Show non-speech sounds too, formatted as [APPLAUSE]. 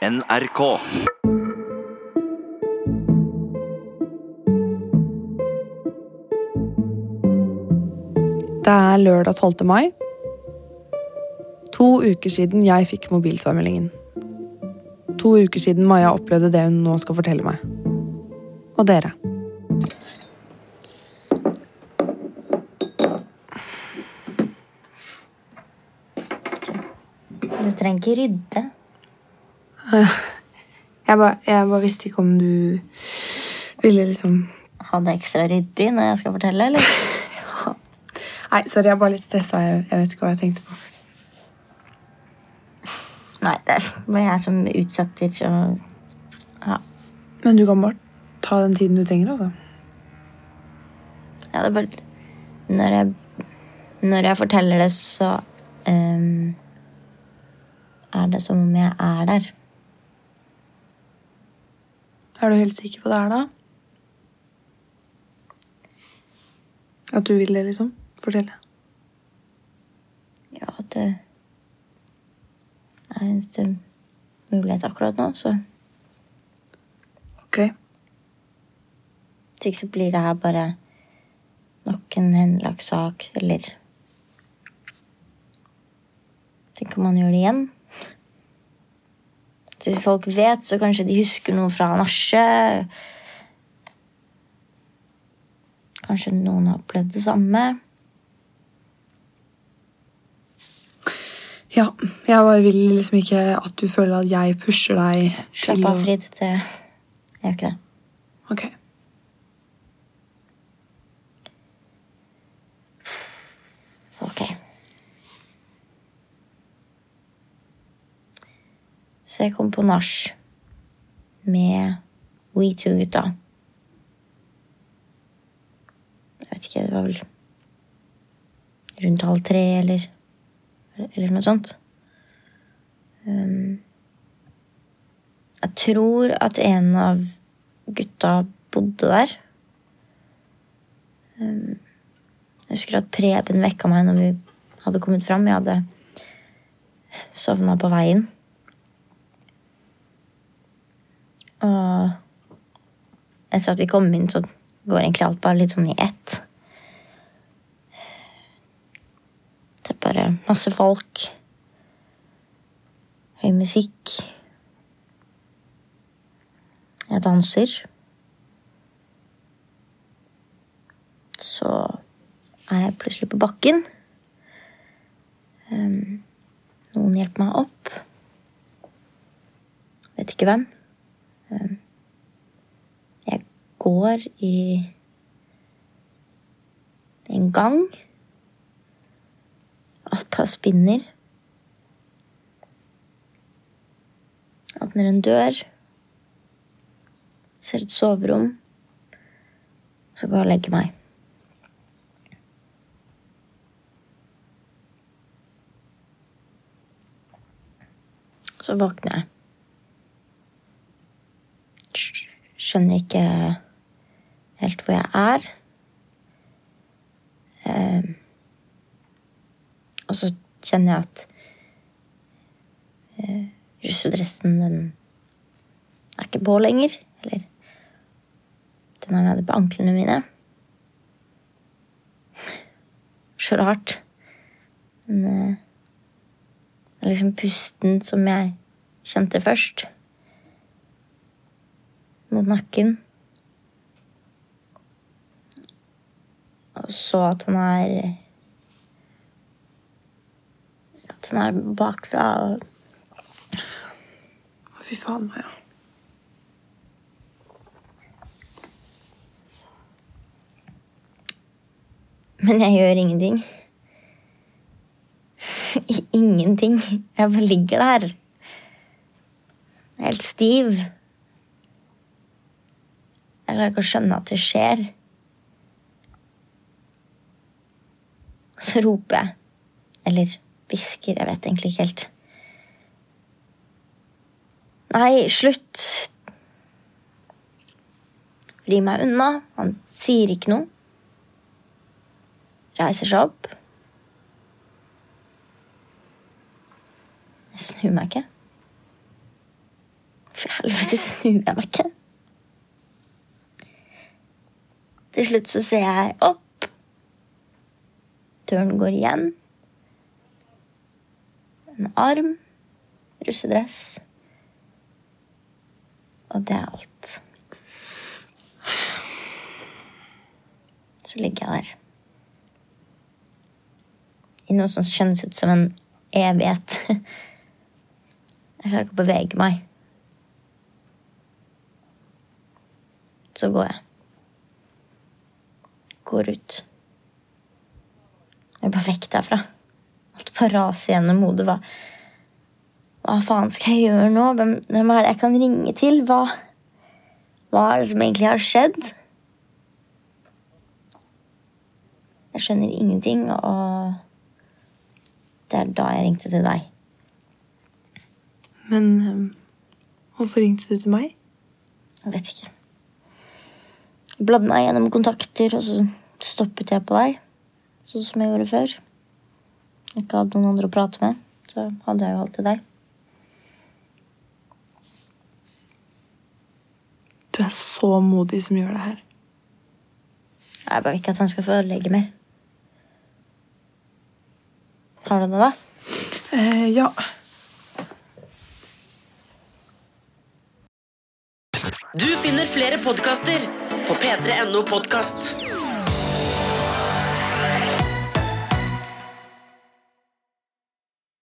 NRK. Det er lørdag 12. mai. To uker siden jeg fikk mobilsvarmeldingen. To uker siden Maja opplevde det hun nå skal fortelle meg. Og dere. Du trenger ikke rydde. Jeg bare, jeg bare visste ikke om du ville liksom Ha det ekstra ryddig når jeg skal fortelle, eller? [LAUGHS] Nei, sorry, jeg er bare litt stressa. Jeg, jeg vet ikke hva jeg tenkte på. Nei, det var jeg som utsetter, så ja. Men du kan bare ta den tiden du trenger, altså. ja det er bare Når jeg, når jeg forteller det, så um, er det som om jeg er der. Er du helt sikker på det her, da? At du vil det, liksom? Fortelle. Ja, det er eneste mulighet akkurat nå, så Ok. Hvis ikke så blir det her bare nok en henlagt sak, eller Tenk om man gjør det igjen? Hvis folk vet, så kanskje de husker noe fra nachet. Kanskje noen har opplevd det samme. Ja, jeg bare vil liksom ikke at du føler at jeg pusher deg Slapp til av, Frid. Det gjør ikke det. Ok. Ok. Jeg kom på nach med We2-gutta. Jeg vet ikke, det var vel rundt halv tre eller, eller noe sånt. Um, jeg tror at en av gutta bodde der. Um, jeg husker at Preben vekka meg når vi hadde kommet fram. Jeg hadde sovna på veien. Og etter at vi kom inn, så går egentlig alt bare litt sånn i ett. Det er bare masse folk. Høy musikk. Jeg danser. Så er jeg plutselig på bakken. Um, noen hjelper meg opp. Vet ikke hvem. Um, jeg går i en gang. At par spinner. Åpner en dør. Ser et soverom. Så går jeg og legger meg. Så våkner jeg. Skjønner ikke helt hvor jeg er. Ehm, og så kjenner jeg at eh, russedressen, den er ikke på lenger. Eller den er nede på anklene mine. Så rart. Men eh, det er liksom pusten som jeg kjente først. Mot nakken. Og så at han er At han er bakfra. og Fy faen, Maja. Men jeg gjør ingenting. [LAUGHS] ingenting. Jeg bare ligger der. Helt stiv. Jeg klarer ikke å skjønne at det skjer. Så roper jeg. Eller hvisker. Jeg vet egentlig ikke helt. Nei, slutt. Vri meg unna. Han sier ikke noe. Reiser seg opp. Jeg snur meg ikke. For helvete snur jeg meg ikke. Til slutt så ser jeg opp. Døren går igjen. En arm. Russedress. Og det er alt. Så ligger jeg der. I noe som kjennes ut som en evighet. [LAUGHS] Jeg klarer ikke å bevege meg. Så går jeg. Går ut. Jeg bare vekk derfra. Alt bare raser gjennom hodet. Hva, hva faen skal jeg gjøre nå? Hvem, hvem er det jeg kan ringe til? Hva, hva er det som egentlig har skjedd? Jeg skjønner ingenting, og det er da jeg ringte til deg. Men øhm, hvorfor ringte du til meg? Jeg vet ikke. Jeg bladde meg gjennom kontakter, og så stoppet jeg på deg. Sånn som jeg gjorde før. Ikke hadde noen andre å prate med, så hadde jeg jo alltid deg. Du er så modig som gjør det her. Jeg bare vil ikke at han skal få ødelegge mer. Har du det, da? Eh, ja. Du finner flere podkaster på p3.no podkast.